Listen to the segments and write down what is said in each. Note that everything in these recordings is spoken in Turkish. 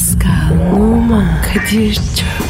Pascal, Oman, Kadir çok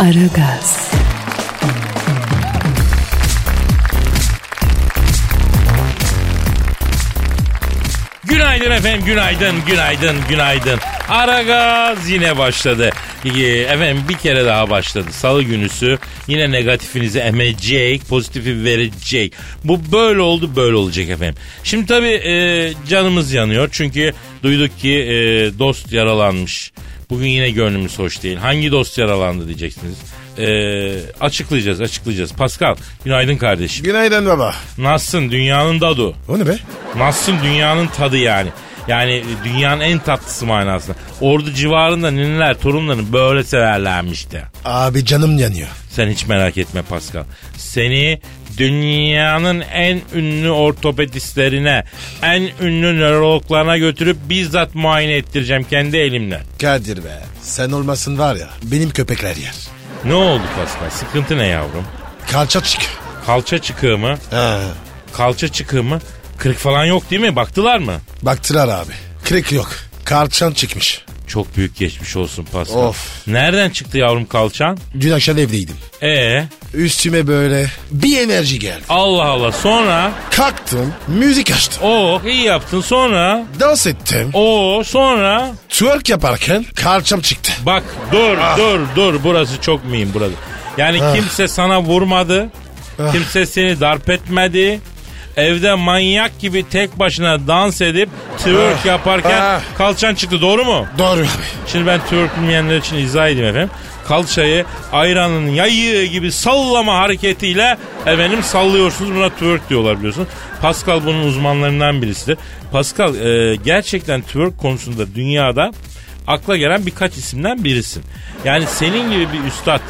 Aragaz, Günaydın efendim, günaydın, günaydın, günaydın. Ara gaz yine başladı. Ee, Efendim bir kere daha başladı. Salı günüsü yine negatifinizi emecek, pozitifi verecek. Bu böyle oldu, böyle olacak efendim. Şimdi tabii e, canımız yanıyor. Çünkü duyduk ki e, dost yaralanmış. Bugün yine gönlümüz hoş değil. Hangi dost yaralandı diyeceksiniz. E, açıklayacağız, açıklayacağız. Pascal, günaydın kardeşim. Günaydın baba. Nasılsın? Dünyanın dadı. O ne be? Nasılsın dünyanın tadı yani. Yani dünyanın en tatlısı manasında. Ordu civarında nineler torunlarını böyle severlermiş de. Abi canım yanıyor. Sen hiç merak etme Pascal. Seni dünyanın en ünlü ortopedistlerine, en ünlü nörologlarına götürüp bizzat muayene ettireceğim kendi elimle. Kadir be. Sen olmasın var ya benim köpekler yer. Ne oldu Pascal? Sıkıntı ne yavrum? Kalça çık. Kalça çıkığı mı? Ha. Kalça çıkığı mı? Kırık falan yok değil mi? Baktılar mı? Baktılar abi. Kırık yok. Kalçan çıkmış. Çok büyük geçmiş olsun Pascal. Of. Nereden çıktı yavrum kalçan? Dün akşam evdeydim. Ee, Üstüme böyle bir enerji geldi. Allah Allah sonra Kalktım, müzik açtım. o iyi yaptın sonra Dans ettim. o sonra Twerk yaparken kalçam çıktı. bak dur dur dur burası çok mühim burası. Yani kimse sana vurmadı. Kimse seni darp etmedi. Evde manyak gibi tek başına dans edip twerk yaparken Ah. kalçan çıktı doğru mu? Doğru abi. Şimdi ben twerk bilmeyenler için izah edeyim efendim. Kalçayı ayranın yayığı gibi sallama hareketiyle efendim sallıyorsunuz. Buna twerk diyorlar biliyorsun. Pascal bunun uzmanlarından birisidir. Pascal e, gerçekten twerk konusunda dünyada akla gelen birkaç isimden birisin. Yani senin gibi bir üstad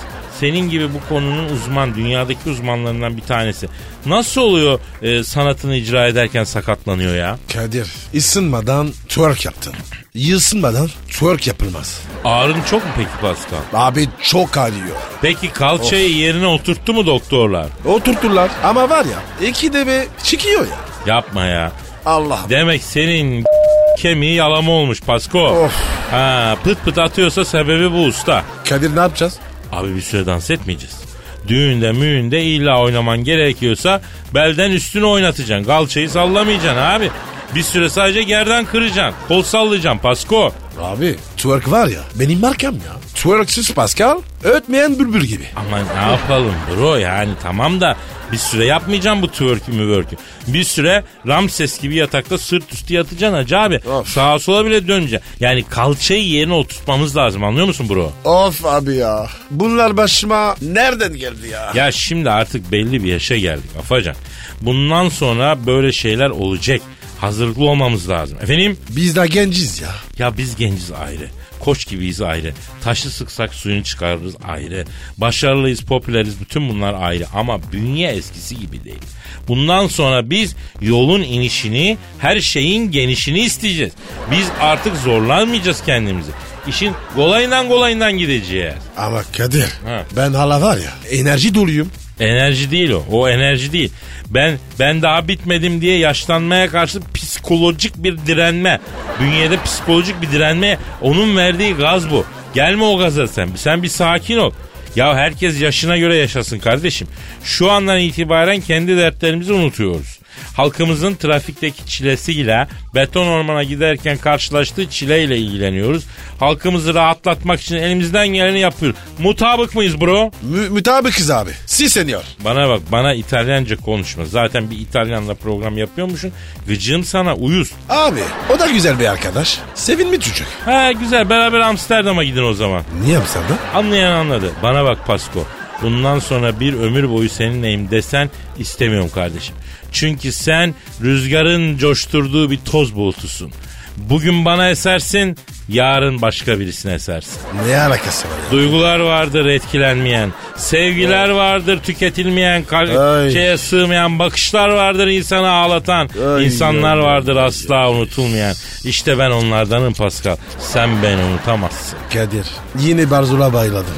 senin gibi bu konunun uzman, dünyadaki uzmanlarından bir tanesi. Nasıl oluyor e, sanatını icra ederken sakatlanıyor ya? Kadir ısınmadan twerk yaptın. Yısınmadan twerk yapılmaz. Ağrın çok mu peki Pascal? Abi çok ağrıyor. Peki kalçayı yerine oturttu mu doktorlar? Oturturlar ama var ya iki de bir çıkıyor ya. Yapma ya. Allah. Demek senin kemiği yalama olmuş Pasko. Of. Ha, pıt pıt atıyorsa sebebi bu usta. Kadir ne yapacağız? Abi bir süre dans etmeyeceğiz. Düğünde müğünde illa oynaman gerekiyorsa belden üstünü oynatacaksın. Kalçayı sallamayacaksın abi. Bir süre sadece gerdan kıracaksın. Kol sallayacaksın Pasko. Abi twerk var ya benim markam ya. Twerksüz Pascal ötmeyen bülbül gibi. Ama ne yapalım bro yani tamam da bir süre yapmayacağım bu twerk'ü müverk'ü. Bir süre Ramses gibi yatakta sırt üstü yatacaksın hacı abi. Of. Sağa sola bile döneceksin. Yani kalçayı yerine oturtmamız lazım anlıyor musun bro? Of abi ya. Bunlar başıma nereden geldi ya? Ya şimdi artık belli bir yaşa geldik Afacan. Bundan sonra böyle şeyler olacak. Hazırlıklı olmamız lazım. Efendim? Biz de genciz ya. Ya biz genciz ayrı. Koç gibiyiz ayrı. Taşı sıksak suyunu çıkarırız ayrı. Başarılıyız, popüleriz bütün bunlar ayrı. Ama bünye eskisi gibi değil. Bundan sonra biz yolun inişini, her şeyin genişini isteyeceğiz. Biz artık zorlanmayacağız kendimizi. İşin kolayından kolayından gideceğiz. Ama Kadir Ha. ben hala var ya enerji doluyum. Enerji değil o. O enerji değil. Ben ben daha bitmedim diye yaşlanmaya karşı psikolojik bir direnme. Bünyede psikolojik bir direnme. Onun verdiği gaz bu. Gelme o gaza sen. Sen bir sakin ol. Ya herkes yaşına göre yaşasın kardeşim. Şu andan itibaren kendi dertlerimizi unutuyoruz. Halkımızın trafikteki çilesiyle beton ormana giderken karşılaştığı çileyle ilgileniyoruz. Halkımızı rahatlatmak için elimizden geleni yapıyoruz. Mutabık mıyız bro? Mü mütabıkız abi. Si senior. Bana bak bana İtalyanca konuşma. Zaten bir İtalyanla program yapıyormuşsun. Gıcığım sana uyuz. Abi o da güzel bir arkadaş. Sevin çocuk? Ha güzel beraber Amsterdam'a gidin o zaman. Niye Amsterdam? Anlayan anladı. Bana bak Pasko. Bundan sonra bir ömür boyu seninleyim desen istemiyorum kardeşim. Çünkü sen rüzgarın coşturduğu bir toz bulutusun. Bugün bana esersin, yarın başka birisine esersin. Ne alakası var ya? Duygular vardır etkilenmeyen, sevgiler vardır tüketilmeyen, kal- Ay. şeye sığmayan, bakışlar vardır insanı ağlatan, Ay, insanlar ay, vardır asla unutulmayan. İşte ben onlardanım Pascal. Sen beni unutamazsın. Kadir. Yine Barzul'a bayladım.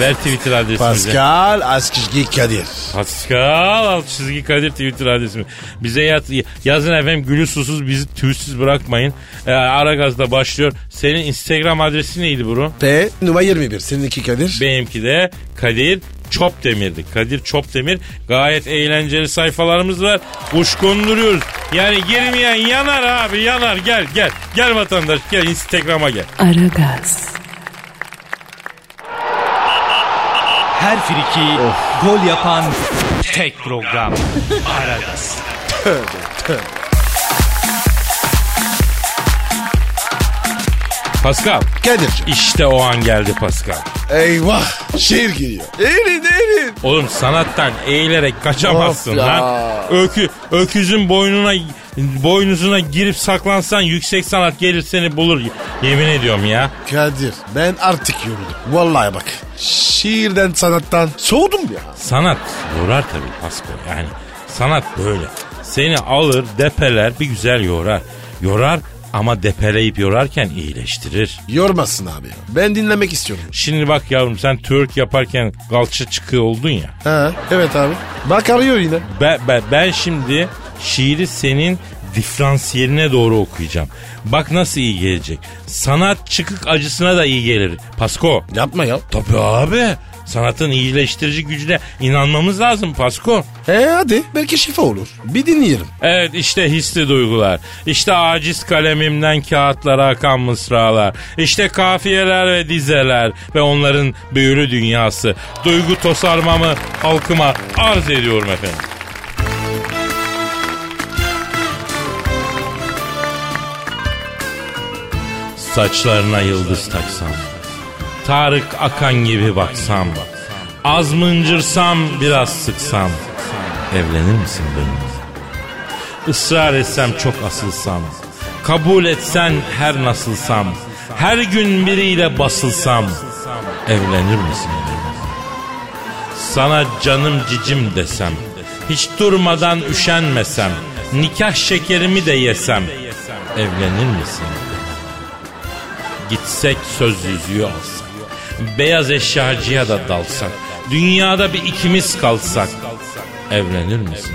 Ver Twitter adresimizi. Pascal Askışgi Kadir. Pascal alt çizgi Kadir Twitter adresimiz. Bize yat, yazın efendim gülü susuz bizi tüysüz bırakmayın. Ee, Aragaz'da başlıyor. Senin Instagram adresi neydi bro? P numara 21. Seninki Kadir. Benimki de Kadir Çopdemir'di. Kadir Çopdemir. Gayet eğlenceli sayfalarımız var. Kuş konduruyoruz. Yani girmeyen yanar abi yanar. Gel gel. Gel vatandaş gel Instagram'a gel. Aragaz, Her friki gol yapan tek program. Aragaz. Pascal. Kadir'cim. İşte o an geldi Pascal. Eyvah. Şiir geliyor. Eğilin eğilin. Oğlum sanattan eğilerek kaçamazsın Of ya. lan. Ökü, öküzün boynuna boynuzuna girip saklansan yüksek sanat gelir seni bulur. Yemin ediyorum ya. Kadir ben artık yoruldum. Vallahi bak. Şiirden sanattan soğudum ya. Sanat yorar tabii Pasko. Yani sanat böyle. Seni alır depeler bir güzel yorar. Yorar ama depeleyip yorarken iyileştirir. Yormasın abi. ya. Ben dinlemek istiyorum. Şimdi bak yavrum sen Türk yaparken galça çıkığı oldun ya. Ha, evet abi. Bak arıyor yine. Ben, ben, ben şimdi şiiri senin diferansiyeline doğru okuyacağım. Bak nasıl iyi gelecek. Sanat çıkık acısına da iyi gelir. Pasko. Yapma ya. Tabii abi. Sanatın iyileştirici gücüne inanmamız lazım Pasko. E hadi belki şifa olur. Bir dinleyelim. Evet işte hisli duygular. İşte aciz kalemimden kağıtlara akan mısralar. İşte kafiyeler ve dizeler ve onların büyülü dünyası. Duygu tosarmamı halkıma arz ediyorum efendim. Saçlarına yıldız taksam. Tarık Akan gibi baksam. Az mıncırsam biraz sıksam. Evlenir misin benimle? Israr etsem çok asılsam. Kabul etsen her nasılsam. Her gün biriyle basılsam. Evlenir misin benimle? Sana canım cicim desem. Hiç durmadan üşenmesem. Nikah şekerimi de yesem. Evlenir misin? Gitsek söz yüzüğü alsak. Beyaz eşyacıya da dalsak. Dünyada bir ikimiz kalsak. Evlenir misin?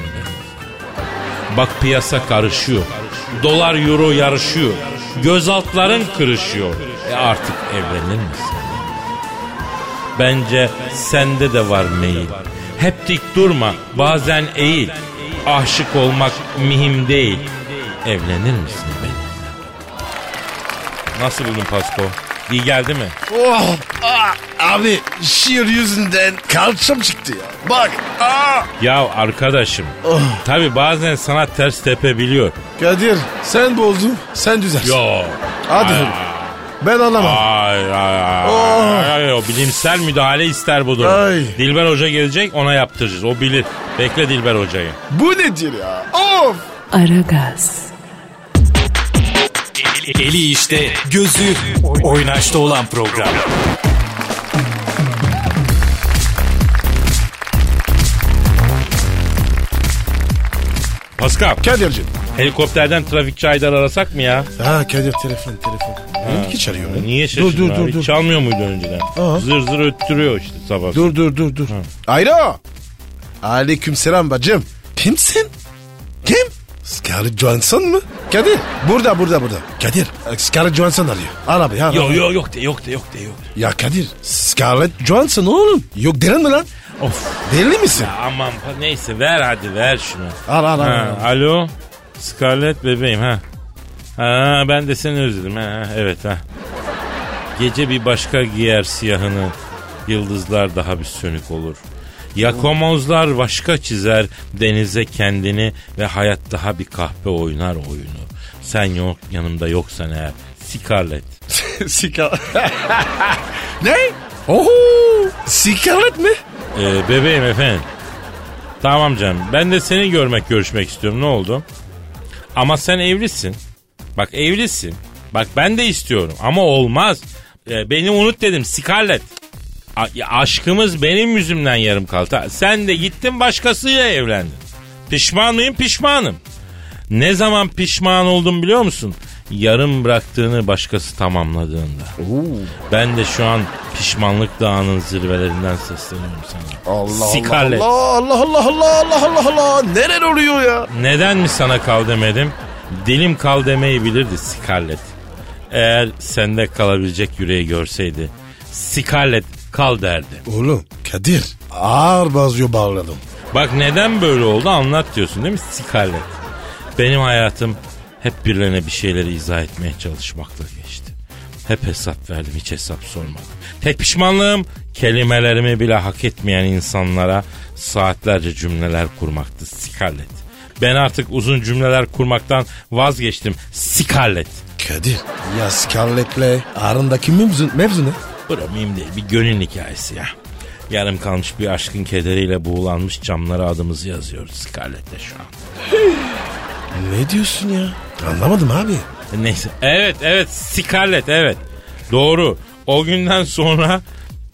Bak piyasa karışıyor. Dolar euro yarışıyor. Gözaltların kırışıyor. E artık evlenir misin? Bence sende de var meyil. Hep dik durma, bazen eğil. Aşık olmak mühim değil. Evlenir misin benimle? Nasıl buldun Pasko? İyi geldi mi? Oh, ah, abi şiir yüzünden kalçam çıktı ya. Bak. Ah. Ya arkadaşım. Tabi bazen sanat ters tepebiliyor. Kadir sen bozdun sen düzelsin. Yo. Hadi. Ben anlamam. Ay ay ay. Oh. ay, ay, bilimsel müdahale ister bu durum. Ay. Dilber Hoca gelecek ona yaptıracağız. O bilir. Bekle Dilber Hoca'yı. Bu nedir ya? Of. Aragaz, Eli işte, gözü oynaşta olan program. Pascal. Kadir'cim. Helikopterden trafikçi Aydar arasak mı ya? Ha Kadir telefon telefon. Benimki çalıyor. lan. Niye Dur şaşırdın dur abi? dur dur. Çalmıyor muydu önceden? Aha. Zır zır öttürüyor işte sabah. Dur dur dur dur. Alo. Aleyküm selam bacım. Kimsin? Kim? Scarlett Johansson mı? Kadir. Burada burada burada. Kadir. Scarlett Johansson arıyor. Al abi al. Yok al. yok yok de yok de yok de yok. Ya Kadir. Scarlett Johansson oğlum. Yok deren mi lan? Of. Deli misin? Aman pa- neyse ver hadi ver şunu. Al al al. Ha, al. alo. Scarlett bebeğim ha. Ha ben de seni özledim ha. Evet ha. Gece bir başka giyer siyahını. Yıldızlar daha bir sönük olur. Yakomozlar başka çizer denize kendini ve hayat daha bir kahpe oynar oyunu. Sen yok yanımda yoksan eğer Scarlett. Scar... ne? Oho. Scarlett mi? Ee, bebeğim efendim. Tamam canım. Ben de seni görmek, görüşmek istiyorum. Ne oldu? Ama sen evlisin. Bak evlisin. Bak ben de istiyorum ama olmaz. Ee, beni unut dedim Scarlett. A- aşkımız benim yüzümden yarım kaldı. Sen de gittin başkasıyla evlendin. Pişman mıyım? Pişmanım. Ne zaman pişman oldum biliyor musun? Yarım bıraktığını başkası tamamladığında. Ben de şu an pişmanlık dağının zirvelerinden sesleniyorum sana. Allah Scarlett. Allah Allah Allah Allah Allah Allah Allah neler oluyor ya? Neden mi sana kal demedim? Dilim kal demeyi bilirdi Scarlett. Eğer sende kalabilecek yüreği görseydi Scarlett kal derdi. Oğlum Kadir ağır bazıyor bağladım. Bak neden böyle oldu anlat diyorsun değil mi Scarlett? Benim hayatım hep birilerine bir şeyleri izah etmeye çalışmakla geçti. Hep hesap verdim hiç hesap sormadım. Tek pişmanlığım kelimelerimi bile hak etmeyen insanlara saatlerce cümleler kurmaktı Scarlett. Ben artık uzun cümleler kurmaktan vazgeçtim Scarlett. Kadir ya Scarlett'le arındaki mevzu, mevzu ne? Bura mühim değil bir gönül hikayesi ya. Yarım kalmış bir aşkın kederiyle buğulanmış camlara adımızı yazıyoruz Scarlett'le şu an. Ne diyorsun ya? Anlamadım abi. Neyse. Evet evet Scarlett evet. Doğru. O günden sonra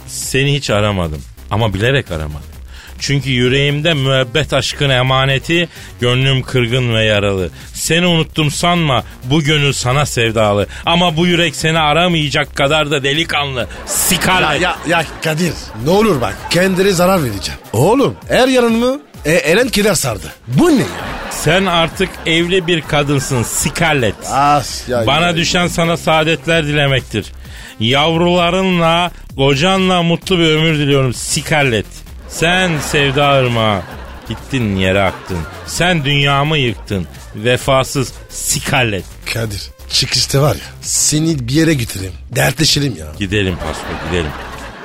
seni hiç aramadım. Ama bilerek aramadım. Çünkü yüreğimde müebbet aşkın emaneti, gönlüm kırgın ve yaralı. Seni unuttum sanma, bu gönül sana sevdalı. Ama bu yürek seni aramayacak kadar da delikanlı. Scarlett. Ya, ya Kadir ne olur bak kendine zarar vereceğim. Oğlum her yanımı e, Eren keder sardı. Bu ne ya? Sen artık evli bir kadınsın Scarlett. As, ya, Bana ya, düşen sana saadetler dilemektir. Yavrularınla, kocanla mutlu bir ömür diliyorum Scarlett. Sen sevda ırmağı. Gittin yere aktın. Sen dünyamı yıktın. Vefasız Scarlett. Kadir çıkışta var ya seni bir yere götüreyim. Dertleşelim ya. Gidelim Pasko gidelim.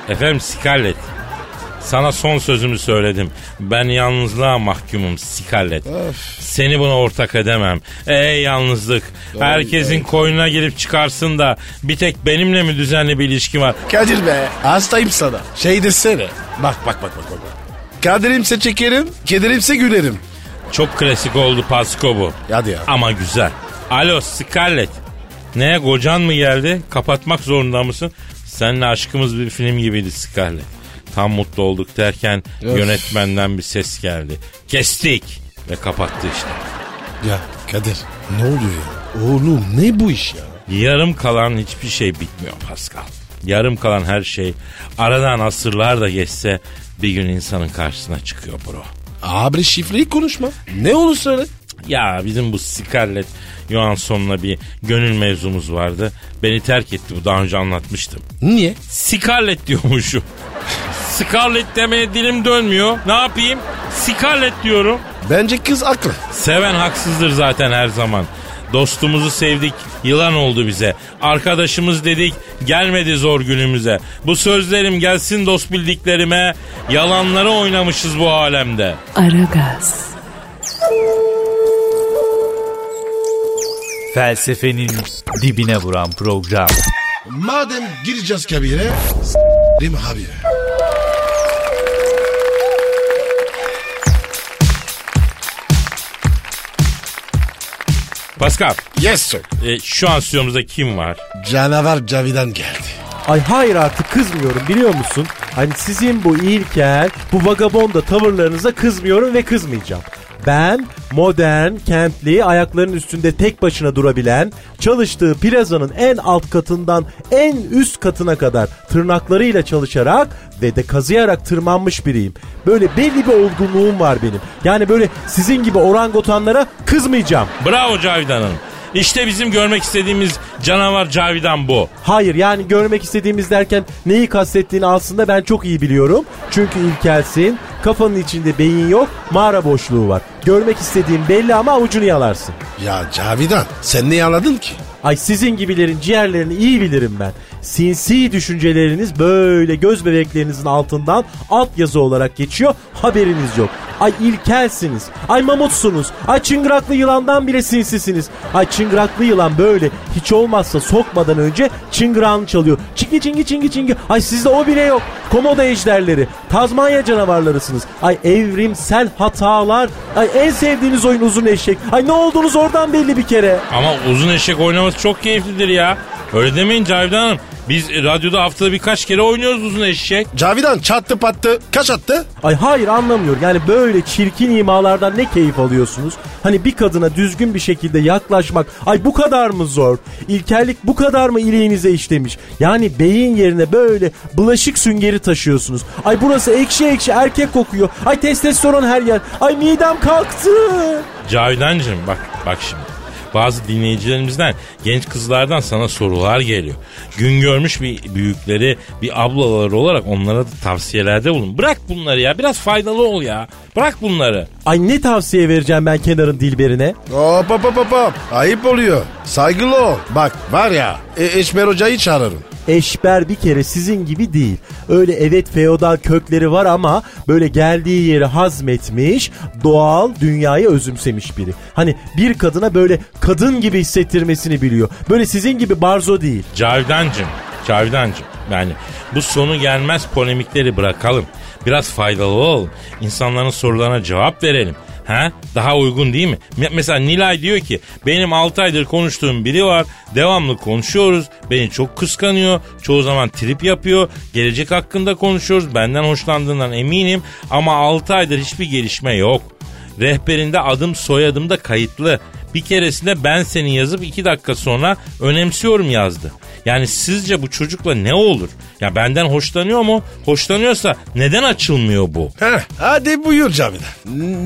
Efendim Scarlett. Sana son sözümü söyledim. Ben yalnızlığa mahkumum Scarlett. Seni buna ortak edemem. Ey yalnızlık. Herkesin koynuna girip çıkarsın da bir tek benimle mi düzenli bir ilişki var? Kadir be hastayım sana. Şey desene. Bak bak bak bak. bak. Kaderimse çekerim, kederimse gülerim. Çok klasik oldu Pasko bu. Hadi ya. Ama güzel. Alo Scarlett. Ne kocan mı geldi? Kapatmak zorunda mısın? Seninle aşkımız bir film gibiydi Scarlett. Tam mutlu olduk derken Öf. yönetmenden bir ses geldi. Kestik. Ve kapattı işte. Ya Kadir ne oluyor ya? Oğlum ne bu iş ya? Yarım kalan hiçbir şey bitmiyor Pascal. Yarım kalan her şey aradan asırlar da geçse bir gün insanın karşısına çıkıyor bro. Abi şifreyi konuşma. Ne olur söyle. Ya bizim bu Scarlett Johansson'la bir gönül mevzumuz vardı. Beni terk etti bu daha önce anlatmıştım. Niye? Scarlett diyormuşum. Scarlett demeye dilim dönmüyor. Ne yapayım? Scarlett diyorum. Bence kız aklı. Seven haksızdır zaten her zaman. Dostumuzu sevdik, yılan oldu bize. Arkadaşımız dedik, gelmedi zor günümüze. Bu sözlerim gelsin dost bildiklerime. Yalanları oynamışız bu alemde. Aragaz, Felsefenin dibine vuran program. Madem gireceğiz kabire s- değil Pascal, Yes sir. e, şu an stüdyomuzda kim var? Canavar Cavidan geldi. Ay hayır artık kızmıyorum biliyor musun? Hani sizin bu ilkel, bu vagabonda tavırlarınıza kızmıyorum ve kızmayacağım. Ben modern, kentli, ayaklarının üstünde tek başına durabilen, çalıştığı plazanın en alt katından en üst katına kadar tırnaklarıyla çalışarak ve de kazıyarak tırmanmış biriyim. Böyle belli bir olgunluğum var benim. Yani böyle sizin gibi orangotanlara kızmayacağım. Bravo Cavidan'ın. İşte bizim görmek istediğimiz canavar Cavidan bu. Hayır yani görmek istediğimiz derken neyi kastettiğini aslında ben çok iyi biliyorum. Çünkü ilkelsin, kafanın içinde beyin yok, mağara boşluğu var. Görmek istediğin belli ama avucunu yalarsın. Ya Cavidan sen ne anladın ki? Ay sizin gibilerin ciğerlerini iyi bilirim ben. Sinsi düşünceleriniz böyle göz bebeklerinizin altından alt yazı olarak geçiyor haberiniz yok. Ay ilkelsiniz. Ay mamutsunuz. Ay çıngıraklı yılandan bile sinsisiniz. Ay çıngıraklı yılan böyle hiç olmazsa sokmadan önce çıngırağını çalıyor. Çingi çingi çingi çingi. Ay sizde o bile yok. Komodo ejderleri. Tazmanya canavarlarısınız. Ay evrimsel hatalar. Ay en sevdiğiniz oyun uzun eşek. Ay ne olduğunuz oradan belli bir kere. Ama uzun eşek oynaması çok keyiflidir ya. Öyle demeyin Cavidan Hanım. Biz radyoda haftada birkaç kere oynuyoruz uzun eşek. Cavidan çattı pattı. Kaç attı? Ay hayır anlamıyorum. Yani böyle çirkin imalardan ne keyif alıyorsunuz? Hani bir kadına düzgün bir şekilde yaklaşmak ay bu kadar mı zor? İlkellik bu kadar mı iliğinize işlemiş? Yani beyin yerine böyle bulaşık süngeri taşıyorsunuz. Ay burası ekşi ekşi erkek kokuyor. Ay testosteron her yer. Ay midem kalktı. Cavidancığım bak bak şimdi. Bazı dinleyicilerimizden genç kızlardan sana sorular geliyor. Gün görmüş bir büyükleri bir ablaları olarak onlara da tavsiyelerde bulun. Bırak bunları ya biraz faydalı ol ya. Bırak bunları. Ay ne tavsiye vereceğim ben kenarın dilberine? Hop hop hop hop. Ayıp oluyor. Saygılı ol. Bak var ya e, Eşmer Hoca'yı çağırırım. Eşber bir kere sizin gibi değil. Öyle evet feodal kökleri var ama böyle geldiği yeri hazmetmiş, doğal dünyayı özümsemiş biri. Hani bir kadına böyle kadın gibi hissettirmesini biliyor. Böyle sizin gibi barzo değil. Cavidancığım, Cavidancığım yani bu sonu gelmez polemikleri bırakalım. Biraz faydalı olalım. İnsanların sorularına cevap verelim. Ha? Daha uygun değil mi? Me- Mesela Nilay diyor ki benim 6 aydır konuştuğum biri var. Devamlı konuşuyoruz. Beni çok kıskanıyor. Çoğu zaman trip yapıyor. Gelecek hakkında konuşuyoruz. Benden hoşlandığından eminim. Ama 6 aydır hiçbir gelişme yok. Rehberinde adım soyadım da kayıtlı. Bir keresinde ben seni yazıp iki dakika sonra önemsiyorum yazdı. Yani sizce bu çocukla ne olur? Ya benden hoşlanıyor mu? Hoşlanıyorsa neden açılmıyor bu? Heh, hadi buyur Cavidan.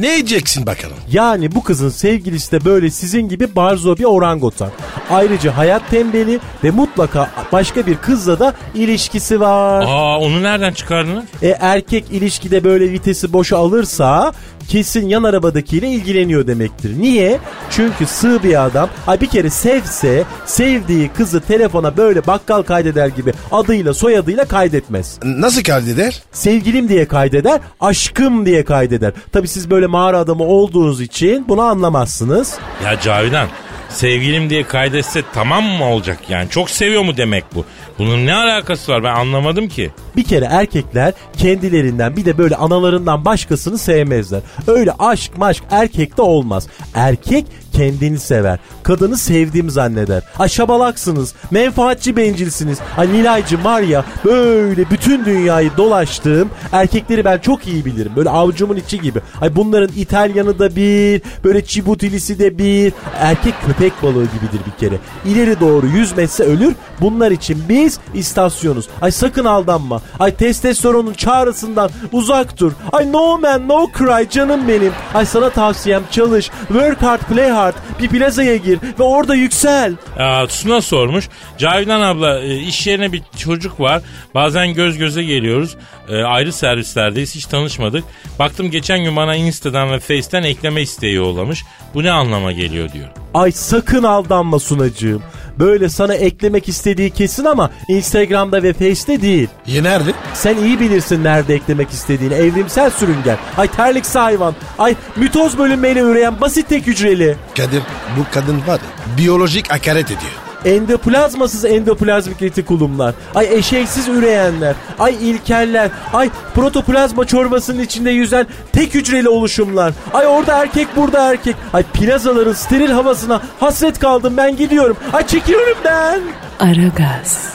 Ne yiyeceksin bakalım? Yani bu kızın sevgilisi de böyle sizin gibi barzo bir orangutan. Ayrıca hayat tembeli ve mutlaka başka bir kızla da ilişkisi var. Aa onu nereden çıkardınız? E, erkek ilişkide böyle vitesi boşa alırsa kesin yan arabadakiyle ilgileniyor demektir. Niye? Çünkü sığ bir adam ay bir kere sevse sevdiği kızı telefona böyle bakkal kaydeder gibi adıyla soyadıyla kaydetmez. Nasıl kaydeder? Sevgilim diye kaydeder, aşkım diye kaydeder. Tabi siz böyle mağara adamı olduğunuz için bunu anlamazsınız. Ya Cavidan sevgilim diye kaydetse tamam mı olacak yani? Çok seviyor mu demek bu? Bunun ne alakası var ben anlamadım ki. Bir kere erkekler kendilerinden bir de böyle analarından başkasını sevmezler. Öyle aşk maşk erkekte olmaz. Erkek kendini sever. Kadını sevdiğim zanneder. Ay şabalaksınız. Menfaatçi bencilsiniz. Ay Nilaycım var ya böyle bütün dünyayı dolaştığım erkekleri ben çok iyi bilirim. Böyle avucumun içi gibi. Ay bunların İtalyanı da bir, böyle Çibutilisi de bir. Erkek köpek balığı gibidir bir kere. İleri doğru yüzmezse ölür. Bunlar için biz istasyonuz. Ay sakın aldanma. Ay testosteronun çağrısından uzak dur. Ay no man no cry canım benim. Ay sana tavsiyem çalış. Work hard play hard. Bir plazaya gir ve orada yüksel. Aa, Tuna sormuş. Cavidan abla e, iş yerine bir çocuk var. Bazen göz göze geliyoruz. E, ayrı servislerdeyiz. Hiç tanışmadık. Baktım geçen gün bana Insta'dan ve Face'ten ekleme isteği yollamış. Bu ne anlama geliyor diyor. Ay sakın aldanma sunacığım. Böyle sana eklemek istediği kesin ama Instagram'da ve Face'te değil. Yenerdi. Sen iyi bilirsin nerede eklemek istediğini. Evrimsel sürüngen. Ay terliksi hayvan. Ay mitoz bölünmeyle üreyen basit tek hücreli. Kadir bu kadın var ya biyolojik hakaret ediyor. Endoplazmasız endoplazmik retikulumlar. Ay eşeksiz üreyenler. Ay ilkeller. Ay protoplazma çorbasının içinde yüzen tek hücreli oluşumlar. Ay orada erkek burada erkek. Ay plazaların steril havasına hasret kaldım ben gidiyorum. Ay çekiyorum ben. Aragaz,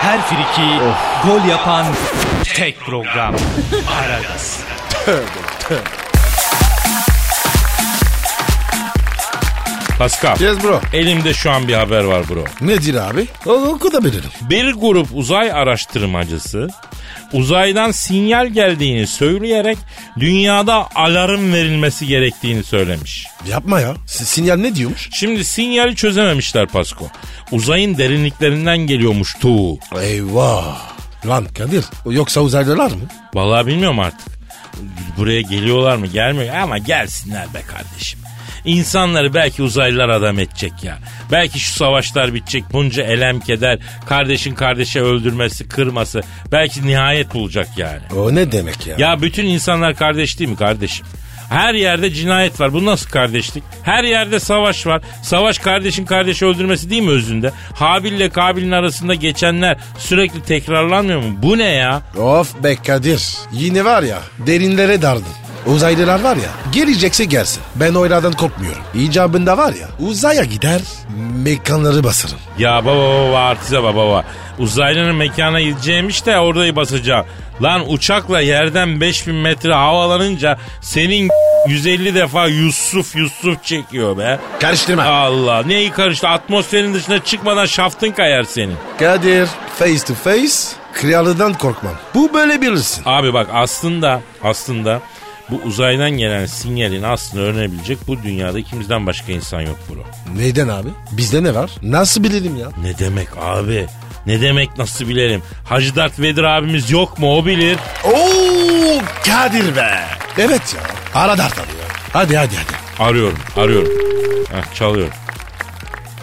Her friki gol yapan tek program. Aragaz. Pascal. Yes bro. Elimde şu an bir haber var bro. Nedir abi? O, oku da bilirim. Bir grup uzay araştırmacısı uzaydan sinyal geldiğini söyleyerek dünyada alarm verilmesi gerektiğini söylemiş. Yapma ya. S- sinyal ne diyormuş? Şimdi sinyali çözememişler Pasko. Uzayın derinliklerinden geliyormuş tuğ. Eyvah. Lan Kadir yoksa uzaylılar mı? Vallahi bilmiyorum artık. Buraya geliyorlar mı gelmiyor ama gelsinler be kardeşim. İnsanları belki uzaylılar adam edecek ya. Belki şu savaşlar bitecek bunca elem keder, kardeşin kardeşe öldürmesi, kırması belki nihayet bulacak yani. O ne demek ya? Ya bütün insanlar kardeş değil mi kardeşim? Her yerde cinayet var. Bu nasıl kardeşlik? Her yerde savaş var. Savaş kardeşin kardeşi öldürmesi değil mi özünde? Habil ile Kabil'in arasında geçenler sürekli tekrarlanmıyor mu? Bu ne ya? Of be Kadir. Yine var ya derinlere dardın. Uzaylılar var ya gelecekse gelsin. Ben oylardan korkmuyorum. İcabında var ya uzaya gider mekanları basarım. Ya baba baba artize baba baba. Uzaylının mekana gideceğimiş de orayı basacağım. Lan uçakla yerden 5000 metre havalanınca senin 150 defa Yusuf Yusuf çekiyor be. Karıştırma. Allah neyi karıştı atmosferin dışına çıkmadan şaftın kayar senin. Kadir face to face kralından korkmam. Bu böyle bilirsin. Abi bak aslında aslında bu uzaydan gelen sinyalin aslında öğrenebilecek bu dünyada ikimizden başka insan yok bro. Neyden abi? Bizde ne var? Nasıl bilelim ya? Ne demek abi? Ne demek nasıl bilelim? Hacı Dert Vedir abimiz yok mu o bilir. Oo Kadir be. Evet ya. Ara dert arıyor. Hadi hadi hadi. Arıyorum arıyorum. Heh, çalıyorum.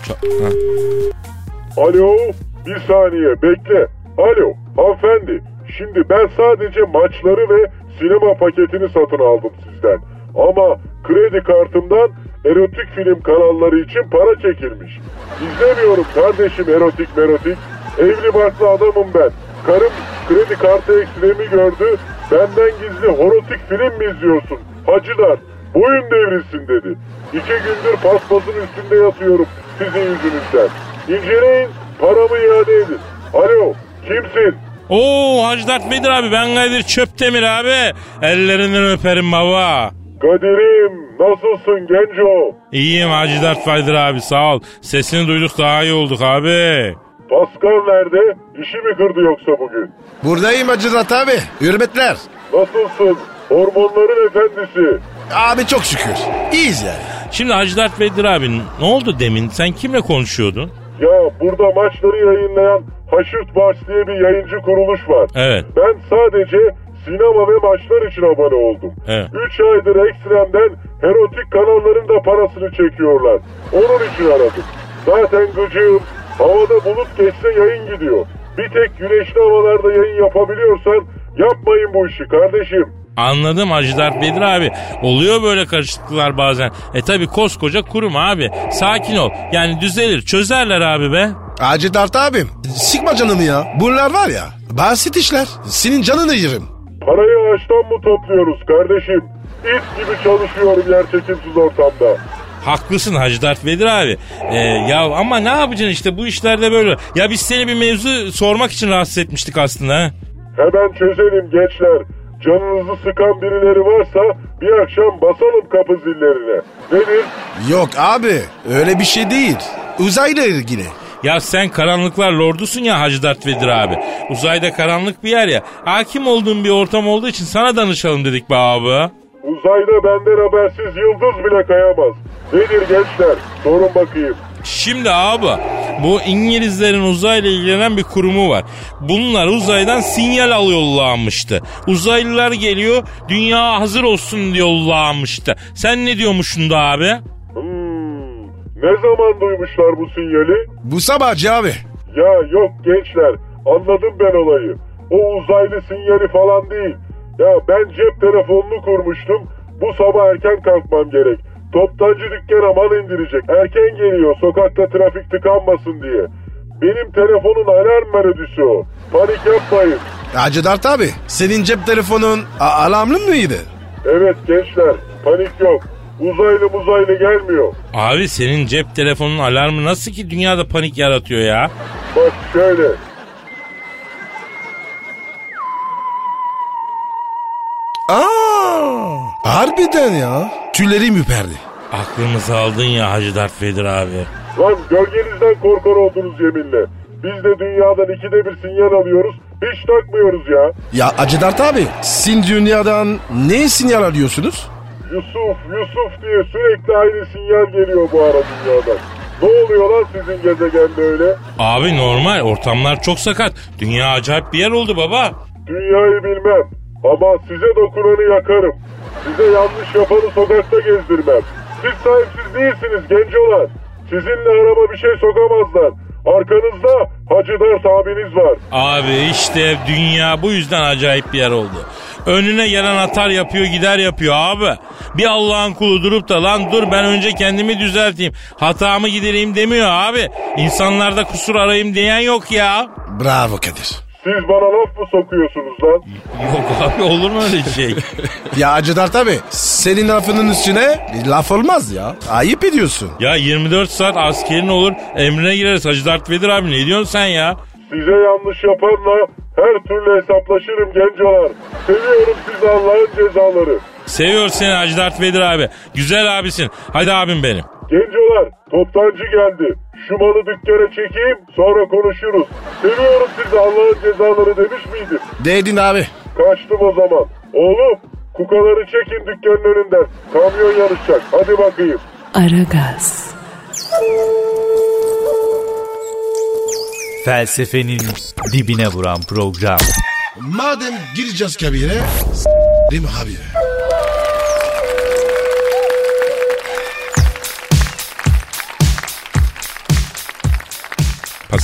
Çal- Heh. Alo, bir saniye bekle. Alo, hanımefendi. Şimdi ben sadece maçları ve sinema paketini satın aldım sizden. Ama kredi kartımdan erotik film kanalları için para çekilmiş. İzlemiyorum kardeşim erotik merotik. Evli barklı adamım ben. Karım kredi kartı ekstremi gördü. Benden gizli horotik film mi izliyorsun? Hacılar boyun devrilsin dedi. İki gündür paspasın üstünde yatıyorum sizin yüzünüzden. İnceleyin paramı iade edin. Alo kimsin? Oo Hacı Dert Vedir abi ben Kadir Çöptemir abi. Ellerinden öperim baba. Kadir'im nasılsın genco? İyiyim Hacı Dert Vedir abi sağ ol. Sesini duyduk daha iyi olduk abi. Pascal nerede? İşi mi kırdı yoksa bugün? Buradayım Hacı Zat abi. Hürmetler. Nasılsın? Hormonların efendisi. Abi çok şükür. İyiyiz yani. Şimdi Hacı Dert Vedir abi ne oldu demin sen kimle konuşuyordun? Ya burada maçları yayınlayan Haşırt Bars diye bir yayıncı kuruluş var. Evet. Ben sadece sinema ve maçlar için abone oldum. Evet. 3 aydır ekstremden erotik kanalların da parasını çekiyorlar. Onun için aradım. Zaten gıcığım. Havada bulut geçse yayın gidiyor. Bir tek güneşli havalarda yayın yapabiliyorsan yapmayın bu işi kardeşim. Anladım Hacı Dert Vedir abi. Oluyor böyle karışıklıklar bazen. E tabi koskoca kurum abi. Sakin ol. Yani düzelir çözerler abi be. Hacı Dert abim. Sıkma canını ya. Bunlar var ya. Basit işler. Senin canını yerim. Parayı ağaçtan mı topluyoruz kardeşim? İt gibi çalışıyorum yer çekimsiz ortamda. Haklısın Hacı Dert Vedir abi. Ee, ya ama ne yapacaksın işte bu işlerde böyle. Ya biz seni bir mevzu sormak için rahatsız etmiştik aslında. ha. Hemen çözelim gençler. Canınızı sıkan birileri varsa bir akşam basalım kapı zillerine. Nedir? Yok abi. Öyle bir şey değil. Uzayla ilgili. Ya sen karanlıklar lordusun ya Hacı Dert Vedir abi. Uzayda karanlık bir yer ya. Hakim olduğun bir ortam olduğu için sana danışalım dedik be abi. Uzayda benden habersiz yıldız bile kayamaz. Nedir gençler? Sorun bakayım. Şimdi abi bu İngilizlerin uzayla ilgilenen bir kurumu var. Bunlar uzaydan sinyal alıyorlarmıştı. Uzaylılar geliyor dünya hazır olsun diye yollamıştı. Sen ne diyormuşsun da abi? Hmm, ne zaman duymuşlar bu sinyali? Bu sabahçı abi. Ya yok gençler anladım ben olayı. O uzaylı sinyali falan değil. Ya ben cep telefonunu kurmuştum. Bu sabah erken kalkmam gerek. Toptancı dükkana mal indirecek. Erken geliyor sokakta trafik tıkanmasın diye. Benim telefonun alarm melodisi o. Panik yapmayın. Hacı Dert abi. Senin cep telefonun a- alarmlı mıydı? Evet gençler panik yok. Uzaylı muzaylı gelmiyor. Abi senin cep telefonunun alarmı nasıl ki dünyada panik yaratıyor ya? Bak şöyle. Aa, harbiden ya. Tüylerim üperdi. Aklımızı aldın ya Hacı Dert Vedir abi. Lan gölgenizden korkar oldunuz yeminle. Biz de dünyadan ikide bir sinyal alıyoruz. Hiç takmıyoruz ya. Ya Hacı Dert abi. Sin dünyadan ne sinyal alıyorsunuz? Yusuf, Yusuf diye sürekli aynı sinyal geliyor bu ara dünyadan. Ne oluyor lan sizin gezegende öyle? Abi normal ortamlar çok sakat. Dünya acayip bir yer oldu baba. Dünyayı bilmem ama size dokunanı yakarım. Size yanlış yapanı sokakta gezdirmem. Siz sahipsiz değilsiniz gencolar. Sizinle araba bir şey sokamazlar. Arkanızda Hacı Dert abiniz var. Abi işte dünya bu yüzden acayip bir yer oldu. Önüne gelen atar yapıyor gider yapıyor abi. Bir Allah'ın kulu durup da lan dur ben önce kendimi düzelteyim. Hatamı gidereyim demiyor abi. İnsanlarda kusur arayayım diyen yok ya. Bravo Kadir. Siz bana laf mı sokuyorsunuz lan? Yok abi olur mu öyle şey? Ya Hacı Dert abi senin lafının üstüne laf olmaz ya. Ayıp ediyorsun. ya 24 saat askerin olur emrine gireriz Hacı Dert Vedir abi ne diyorsun sen ya? Size yanlış yapanla her türlü hesaplaşırım gencolar. Seviyorum sizi Allah'ın cezaları. Seviyor seni Hacı Dert Vedir abi. Güzel abisin. Hadi abim benim. Gencolar toptancı geldi. Şu malı dükkana çekeyim sonra konuşuruz. Seviyorum sizi Allah'ın cezaları demiş miydim? Dedin abi. Kaçtım o zaman. Oğlum kukaları çekin dükkanın önünden. Kamyon yarışacak. Hadi bakayım. Aragaz, Felsefenin dibine vuran program. Madem gireceğiz kabire değil mi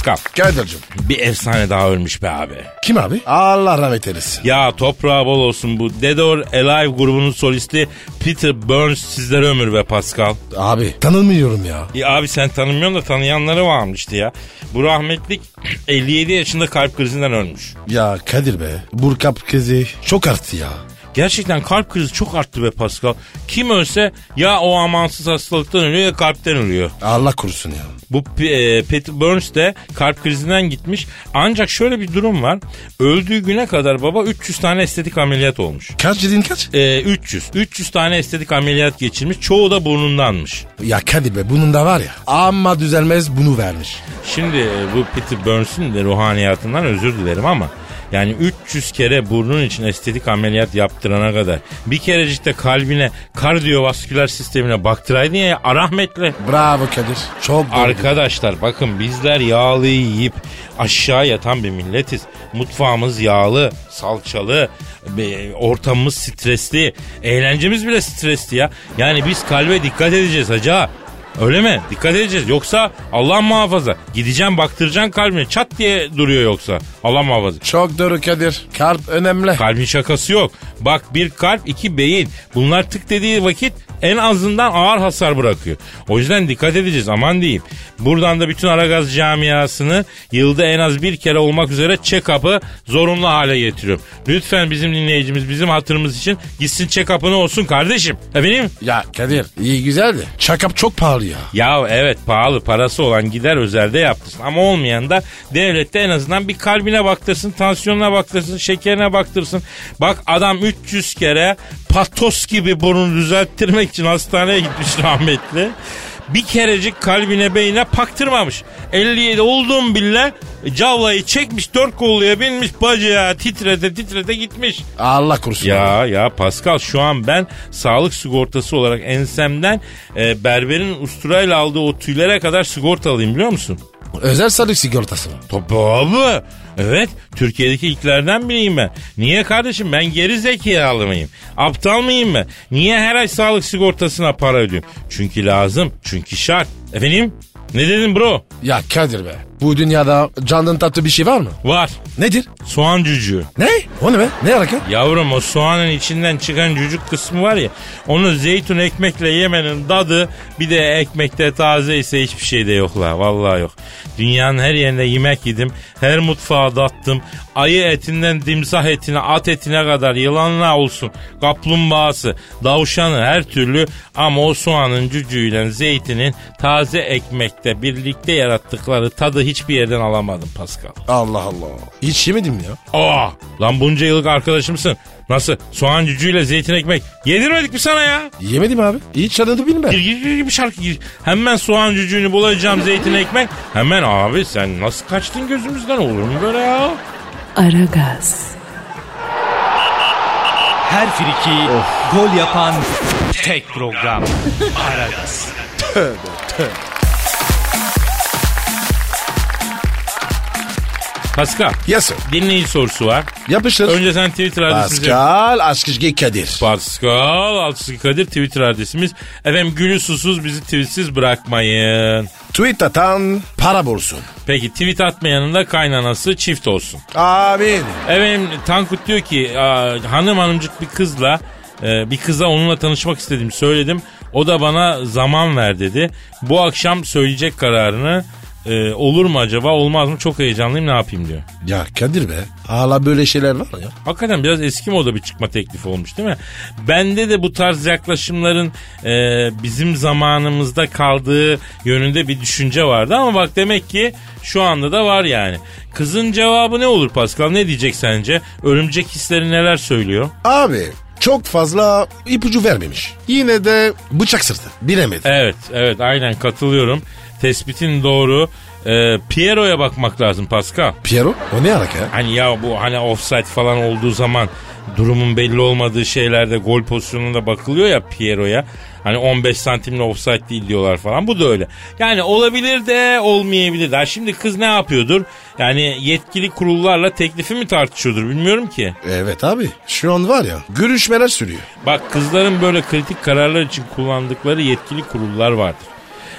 Pascal Kadir'cim. bir efsane daha ölmüş be abi. Kim abi? Allah rahmet eylesin. Ya toprağı bol olsun bu Dead or Alive grubunun solisti Peter Burns sizlere ömür be Pascal. Abi tanımıyorum ya. Ya abi sen tanımıyorsun da tanıyanları varmıştı ya. Bu rahmetlik 57 yaşında kalp krizinden ölmüş. Ya Kadir be. Burkap krizi çok arttı ya. Gerçekten kalp krizi çok arttı be Pascal. Kim ölse ya o amansız hastalıktan ölüyor ya kalpten ölüyor. Allah korusun ya. Bu e, Peter Burns de kalp krizinden gitmiş. Ancak şöyle bir durum var. Öldüğü güne kadar baba 300 tane estetik ameliyat olmuş. Kaç dedin kaç? E, 300. 300 tane estetik ameliyat geçirmiş. Çoğu da burnundanmış. Ya Kadir be bunun da var ya. Ama düzelmez bunu vermiş. Şimdi e, bu Peter Burns'ün de ruhaniyatından özür dilerim ama yani 300 kere burnun için estetik ameliyat yaptırana kadar bir kerecikte kalbine kardiyovasküler sistemine baktıraydın ya rahmetli. Bravo Kadir. Çok doğru. Arkadaşlar bakın bizler yağlı yiyip aşağı yatan bir milletiz. Mutfağımız yağlı, salçalı, ortamımız stresli, eğlencemiz bile stresli ya. Yani biz kalbe dikkat edeceğiz hacı. Öyle mi? Dikkat edeceğiz. Yoksa Allah muhafaza. Gideceğim baktıracaksın kalbine. Çat diye duruyor yoksa. Allah muhafaza. Çok doğru Kadir. Kalp önemli. Kalbin şakası yok. Bak bir kalp iki beyin. Bunlar tık dediği vakit en azından ağır hasar bırakıyor. O yüzden dikkat edeceğiz aman diyeyim. Buradan da bütün Aragaz camiasını yılda en az bir kere olmak üzere check-up'ı zorunlu hale getiriyorum. Lütfen bizim dinleyicimiz bizim hatırımız için gitsin check-up'ını olsun kardeşim. Efendim? Ya Kadir iyi güzeldi. Çakap çok pahalı ya. Ya evet pahalı parası olan gider özelde yaptırsın ama olmayan da devlette en azından bir kalbine baktırsın, tansiyonuna baktırsın, şekerine baktırsın. Bak adam 300 kere patos gibi burnunu düzelttirmek için hastaneye gitmiş rahmetli. Bir kerecik kalbine beynine paktırmamış. 57 olduğum bile cavlayı çekmiş dört kolluya binmiş bacağı titrete titrete gitmiş. Allah korusun. Ya ya Pascal şu an ben sağlık sigortası olarak ensemden e, berberin usturayla aldığı o tüylere kadar sigortalıyım biliyor musun? Özel sağlık sigortası mı? Tabii abi. Evet Türkiye'deki ilklerden biriyim ben. Niye kardeşim ben geri zekalı mıyım? Aptal mıyım ben? Niye her ay sağlık sigortasına para ödüyorum? Çünkü lazım. Çünkü şart. Efendim? Ne dedin bro? Ya Kadir be. Bu dünyada candan tatlı bir şey var mı? Var. Nedir? Soğan cücüğü. Ne? O ne be? Ne alaka? Yavrum o soğanın içinden çıkan cücük kısmı var ya onu zeytun ekmekle yemenin tadı bir de ekmekte taze ise hiçbir şey de yok la vallahi yok. Dünyanın her yerinde yemek yedim her mutfağa dattım ayı etinden dimsah etine at etine kadar yılanla olsun kaplumbağası davşanı her türlü ama o soğanın cücüğüyle zeytinin taze ekmekte birlikte yarattıkları tadı hiçbir yerden alamadım Pascal. Allah Allah. Hiç yemedim ya. Aa, lan bunca yıllık arkadaşımsın. Nasıl? Soğan cücüğüyle zeytin ekmek. Yedirmedik mi sana ya? Yemedim abi. Hiç adını bilmem. Gir gir gir bir şarkı gir. Hemen soğan cücüğünü bulacağım zeytin ekmek. Hemen abi sen nasıl kaçtın gözümüzden olur mu böyle ya? Aragaz, Her friki gol yapan tek program. Aragaz. Pascal. Yes sir. Dinleyici sorusu var. Yapıştır. Önce sen Twitter adresimizi... Pascal Askışge Kadir. Pascal Altçı Kadir Twitter adresimiz. Efendim gülü susuz bizi tweetsiz bırakmayın. Tweet atan para bulsun. Peki tweet atmayanın da kaynanası çift olsun. Amin. Efendim Tankut diyor ki "Aa, hanım hanımcık bir kızla e, bir kıza onunla tanışmak istedim söyledim. O da bana zaman ver dedi. Bu akşam söyleyecek kararını e, olur mu acaba olmaz mı çok heyecanlıyım ne yapayım diyor. Ya Kadir be. Hala böyle şeyler var ya. Hakikaten biraz eski moda bir çıkma teklifi olmuş değil mi? Bende de bu tarz yaklaşımların e, bizim zamanımızda kaldığı yönünde bir düşünce vardı ama bak demek ki şu anda da var yani. Kızın cevabı ne olur Pascal ne diyecek sence? Örümcek hisleri neler söylüyor? Abi çok fazla ipucu vermemiş. Yine de bıçak sırtı. Bilemedi. Evet evet aynen katılıyorum. Tespitin doğru. E, Piero'ya bakmak lazım Pascal. Piero o ne alaka ya? Hani ya bu hani offside falan olduğu zaman durumun belli olmadığı şeylerde gol pozisyonunda bakılıyor ya Piero'ya. Hani 15 santimle offside değil diyorlar falan. Bu da öyle. Yani olabilir de olmayabilir de. Şimdi kız ne yapıyordur? Yani yetkili kurullarla teklifi mi tartışıyordur bilmiyorum ki. Evet abi şu an var ya görüşmeler sürüyor. Bak kızların böyle kritik kararlar için kullandıkları yetkili kurullar vardır.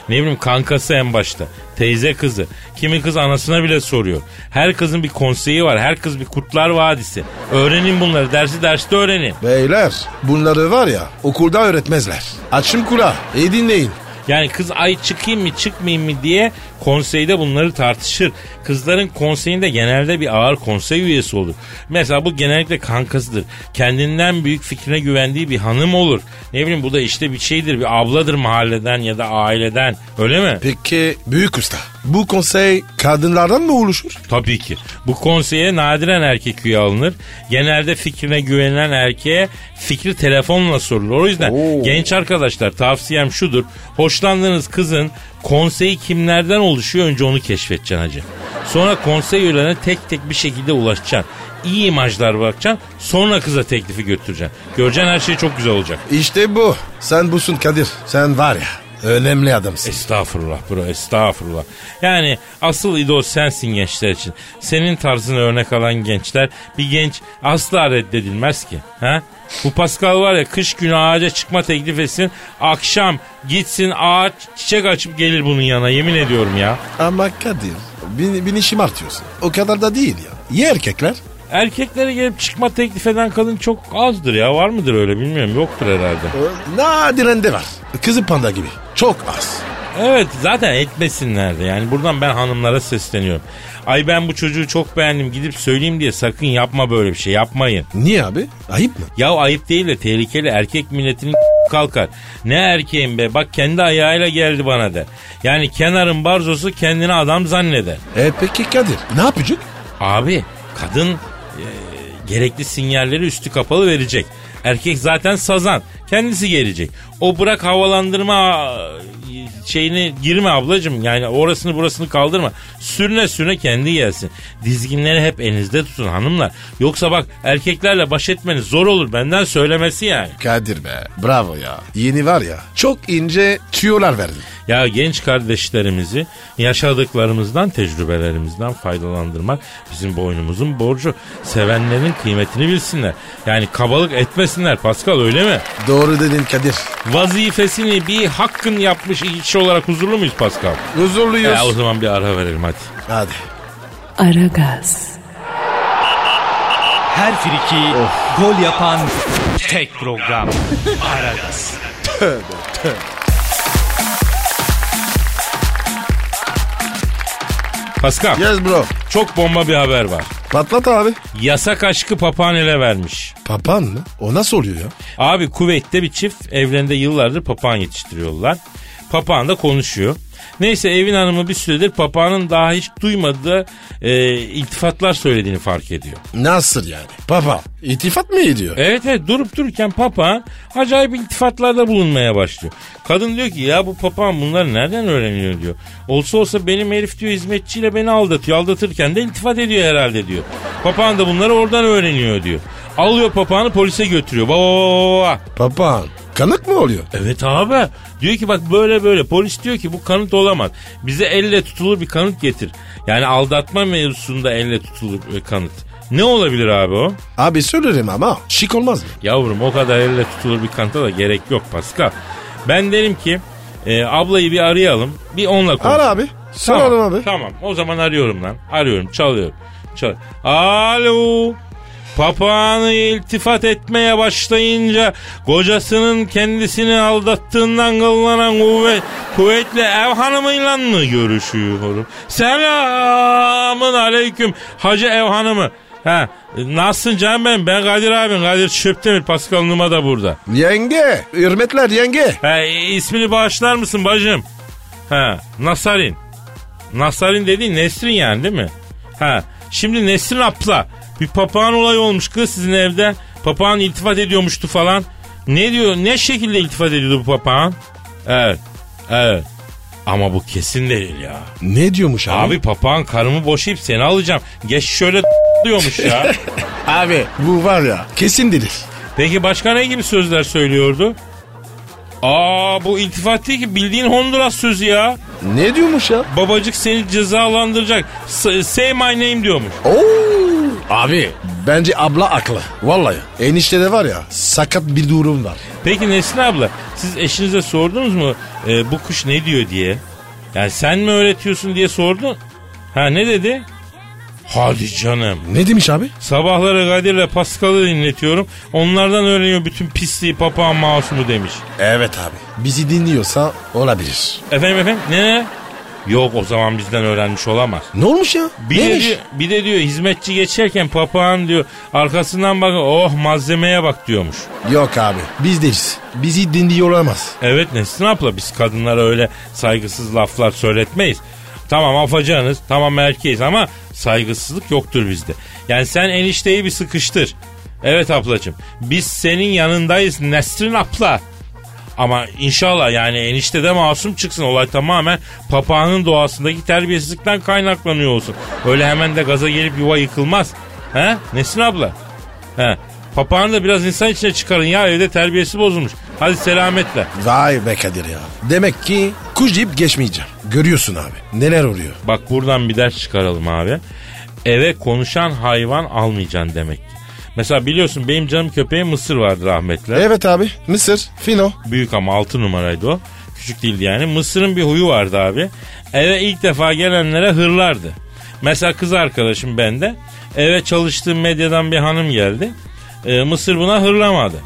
Ne bileyim kankası en başta. Teyze kızı. Kimi kız anasına bile soruyor. Her kızın bir konseyi var. Her kız bir kurtlar vadisi. Öğrenin bunları. Dersi derste öğrenin. Beyler bunları var ya okulda öğretmezler. Açın kulağı iyi dinleyin. Yani kız ay çıkayım mı çıkmayayım mı diye konseyde bunları tartışır. Kızların konseyinde genelde bir ağır konsey üyesi olur. Mesela bu genellikle kankasıdır. Kendinden büyük fikrine güvendiği bir hanım olur. Ne bileyim bu da işte bir şeydir bir abladır mahalleden ya da aileden öyle mi? Peki büyük usta bu konsey kadınlardan mı oluşur? Tabii ki. Bu konseye nadiren erkek üye alınır. Genelde fikrine güvenilen erkeğe fikri telefonla sorulur. O yüzden Oo. genç arkadaşlar tavsiyem şudur. Hoşlandığınız kızın konseyi kimlerden oluşuyor önce onu keşfedeceksin hacı. Sonra konsey üyelerine tek tek bir şekilde ulaşacaksın. İyi imajlar bırakacaksın. Sonra kıza teklifi götüreceksin. Göreceksin her şey çok güzel olacak. İşte bu. Sen busun Kadir. Sen var ya önemli adamsın. Estağfurullah bro estağfurullah. Yani asıl idol sensin gençler için. Senin tarzını örnek alan gençler bir genç asla reddedilmez ki. Ha? Bu Pascal var ya kış günü ağaca çıkma teklif etsin. Akşam gitsin ağaç çiçek açıp gelir bunun yana yemin ediyorum ya. Ama Kadir beni, beni şımartıyorsun. O kadar da değil ya. Ye erkekler. Erkeklere gelip çıkma teklif eden kadın çok azdır ya. Var mıdır öyle bilmiyorum. Yoktur herhalde. Nadiren de var. Kızı panda gibi. Çok az. Evet zaten etmesinler de. Yani buradan ben hanımlara sesleniyorum. Ay ben bu çocuğu çok beğendim gidip söyleyeyim diye sakın yapma böyle bir şey yapmayın. Niye abi? Ayıp mı? Ya ayıp değil de tehlikeli erkek milletinin kalkar. Ne erkeğim be bak kendi ayağıyla geldi bana der. Yani kenarın barzosu kendini adam zanneder. E peki Kadir ne yapacak? Abi kadın e, gerekli sinyalleri üstü kapalı verecek. Erkek zaten sazan. Kendisi gelecek. O bırak havalandırma e, şeyini girme ablacım. Yani orasını burasını kaldırma. Sürüne sürüne kendi gelsin. Dizginleri hep elinizde tutun hanımlar. Yoksa bak erkeklerle baş etmeniz zor olur. Benden söylemesi yani. Kadir be bravo ya. Yeni var ya çok ince tüyolar verdin. Ya genç kardeşlerimizi yaşadıklarımızdan, tecrübelerimizden faydalandırmak bizim boynumuzun borcu. Sevenlerin kıymetini bilsinler. Yani kabalık etmesinler Pascal öyle mi? Doğru dedin Kadir. Vazifesini bir hakkın yapmış iki kişi olarak huzurlu muyuz Pascal? Huzurluyuz. Ya o zaman bir ara verelim hadi. Hadi. Aragaz, Her friki gol yapan tek program. Aragaz. Pascal Yes bro. çok bomba bir haber var. Patlat abi. Yasak aşkı papağan ele vermiş. Papan mı? O nasıl oluyor ya? Abi Kuveyt'te bir çift evlerinde yıllardır papağan yetiştiriyorlar. Papağan da konuşuyor. Neyse evin hanımı bir süredir papağanın daha hiç duymadığı e, iltifatlar söylediğini fark ediyor. Nasıl yani? Papa itifat mı ediyor? Evet evet durup dururken papağan acayip iltifatlarda bulunmaya başlıyor. Kadın diyor ki ya bu papağan bunları nereden öğreniyor diyor. Olsa olsa benim herif diyor hizmetçiyle beni aldatıyor. Aldatırken de iltifat ediyor herhalde diyor. Papağan da bunları oradan öğreniyor diyor. Alıyor papağanı polise götürüyor. Baba baba baba. Papağan kanık mı oluyor? Evet abi. Diyor ki bak böyle böyle. Polis diyor ki bu kanıt olamaz. Bize elle tutulur bir kanıt getir. Yani aldatma mevzusunda elle tutulur bir kanıt. Ne olabilir abi o? Abi söylerim ama şık olmaz mı? Yavrum o kadar elle tutulur bir kanıta da gerek yok Pascal. Ben derim ki Ee, ablayı bir arayalım. Bir onunla konuşalım. Ara abi. Soralım abi. Tamam o zaman arıyorum lan. Arıyorum çalıyorum. Çal Alo. Papağanı iltifat etmeye başlayınca kocasının kendisini aldattığından kıllanan kuvvet, kuvvetli ev hanımıyla mı görüşüyorum? Selamın aleyküm hacı ev hanımı. Ha, nasılsın canım benim? Ben Kadir abim. Kadir Çöptemir. Pascal Numa da burada. Yenge. Hürmetler yenge. Ha, ismini bağışlar mısın bacım? Ha, Nasarin. Nasarin dediğin Nesrin yani değil mi? Ha, şimdi Nesrin abla. Bir papağan olayı olmuş kız sizin evde. Papağan iltifat ediyormuştu falan. Ne diyor? Ne şekilde iltifat ediyordu bu papağan? Evet. Evet. Ama bu kesin değil ya. Ne diyormuş abi? Abi papağan karımı boşayıp seni alacağım. Geç şöyle diyormuş ya. Abi bu var ya kesin deli. Peki başka ne gibi sözler söylüyordu? Aa bu iltifat değil ki bildiğin Honduras sözü ya. Ne diyormuş ya? Babacık seni cezalandıracak. S- say my name diyormuş. Oo. Abi bence abla aklı. Vallahi. Enişte var ya sakat bir durum var. Peki Nesrin abla siz eşinize sordunuz mu e, bu kuş ne diyor diye? Yani sen mi öğretiyorsun diye sordun. Ha ne dedi? Hadi canım. Ne demiş abi? Sabahları Kadir'le Pascal'ı dinletiyorum. Onlardan öğreniyor bütün pisliği papağan masumu demiş. Evet abi. Bizi dinliyorsa olabilir. Efendim efendim ne? Yok o zaman bizden öğrenmiş olamaz. Ne olmuş ya? Bir de, Neymiş? diyor, bir de diyor hizmetçi geçerken papağan diyor arkasından bak oh malzemeye bak diyormuş. Yok abi biz değiliz. Bizi dinliyor olamaz. Evet Nesrin abla biz kadınlara öyle saygısız laflar söyletmeyiz. Tamam afacanız tamam erkeğiz ama saygısızlık yoktur bizde. Yani sen enişteyi bir sıkıştır. Evet ablacığım biz senin yanındayız Nesrin abla. Ama inşallah yani enişte de masum çıksın. Olay tamamen papağanın doğasındaki terbiyesizlikten kaynaklanıyor olsun. Öyle hemen de gaza gelip yuva yıkılmaz. He? Nesrin abla? He. Papağanı da biraz insan içine çıkarın ya evde terbiyesi bozulmuş. Hadi selametle. Vay be Kadir ya. Demek ki kuş deyip geçmeyeceğim. Görüyorsun abi. Neler oluyor. Bak buradan bir ders çıkaralım abi. Eve konuşan hayvan almayacaksın demek ki. Mesela biliyorsun benim canım köpeğim Mısır vardı rahmetli. Evet abi. Mısır. Fino. Büyük ama 6 numaraydı o. Küçük değildi yani. Mısır'ın bir huyu vardı abi. Eve ilk defa gelenlere hırlardı. Mesela kız arkadaşım bende. Eve çalıştığım medyadan bir hanım geldi. Ee, Mısır buna hırlamadı.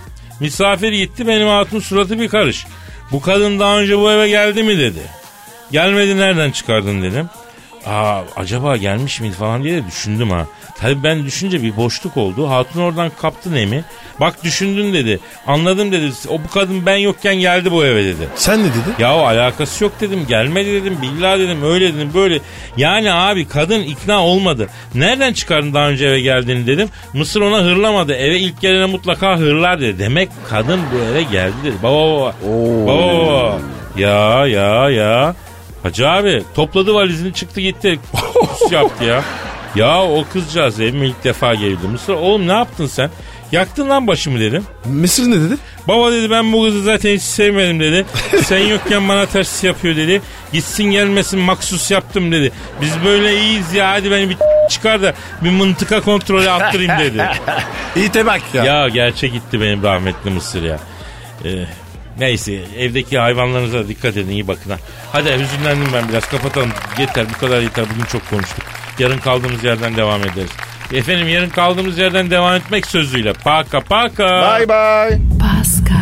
Misafir gitti benim hatun suratı bir karış. Bu kadın daha önce bu eve geldi mi dedi. Gelmedi nereden çıkardın dedim. Aa acaba gelmiş miydi falan diye de düşündüm ha. Tabii ben düşünce bir boşluk oldu. Hatun oradan kaptı Nemi. Bak düşündün dedi. Anladım dedi. O bu kadın ben yokken geldi bu eve dedi. Sen ne dedin? Ya o alakası yok dedim. Gelmedi dedim. Billahi dedim. Öyle dedim. Böyle. Yani abi kadın ikna olmadı. Nereden çıkardın daha önce eve geldiğini dedim. Mısır ona hırlamadı. Eve ilk gelene mutlaka hırlar dedi. Demek kadın bu eve geldi dedi. Baba baba. Baba baba. Ya ya ya. Hacı abi topladı valizini çıktı gitti. Kus yaptı ya. Ya o kızcağız evime ilk defa geldi. Mısır oğlum ne yaptın sen? Yaktın lan başımı dedim. Mısır ne dedi? Baba dedi ben bu kızı zaten hiç sevmedim dedi. Sen yokken bana ters yapıyor dedi. Gitsin gelmesin maksus yaptım dedi. Biz böyle iyiyiz ya hadi beni bir çıkar da bir mıntıka kontrolü attırayım dedi. İyi de bak ya. ya gerçek gitti benim rahmetli Mısır ya. Ee, neyse evdeki hayvanlarınıza dikkat edin iyi bakın ha. Hadi hüzünlendim ben biraz kapatalım. Yeter bu kadar yeter bugün çok konuştuk. Yarın kaldığımız yerden devam ederiz. Efendim yarın kaldığımız yerden devam etmek sözüyle. Paka paka. Bye bye. Pascal,